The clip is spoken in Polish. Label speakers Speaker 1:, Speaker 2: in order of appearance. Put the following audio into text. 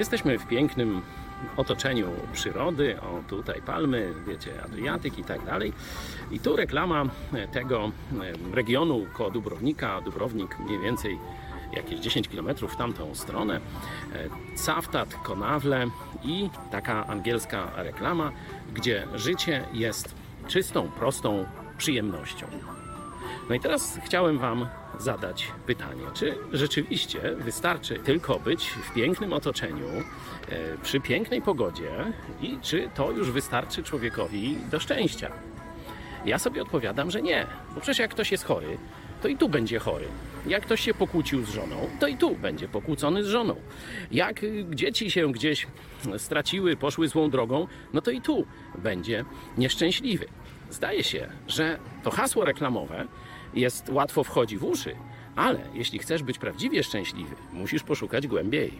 Speaker 1: Jesteśmy w pięknym otoczeniu przyrody, o tutaj palmy, wiecie, Adriatyk i tak dalej. I tu reklama tego regionu koło Dubrownika, Dubrownik mniej więcej jakieś 10 km w tamtą stronę. E, Caftat, Konawle i taka angielska reklama, gdzie życie jest czystą, prostą przyjemnością. No i teraz chciałem Wam zadać pytanie, czy rzeczywiście wystarczy tylko być w pięknym otoczeniu, e, przy pięknej pogodzie i czy to już wystarczy człowiekowi do szczęścia? Ja sobie odpowiadam, że nie, bo przecież jak ktoś jest chory, to i tu będzie chory. Jak ktoś się pokłócił z żoną, to i tu będzie pokłócony z żoną. Jak dzieci się gdzieś straciły, poszły złą drogą, no to i tu będzie nieszczęśliwy. Zdaje się, że to hasło reklamowe jest łatwo wchodzi w uszy, ale jeśli chcesz być prawdziwie szczęśliwy, musisz poszukać głębiej.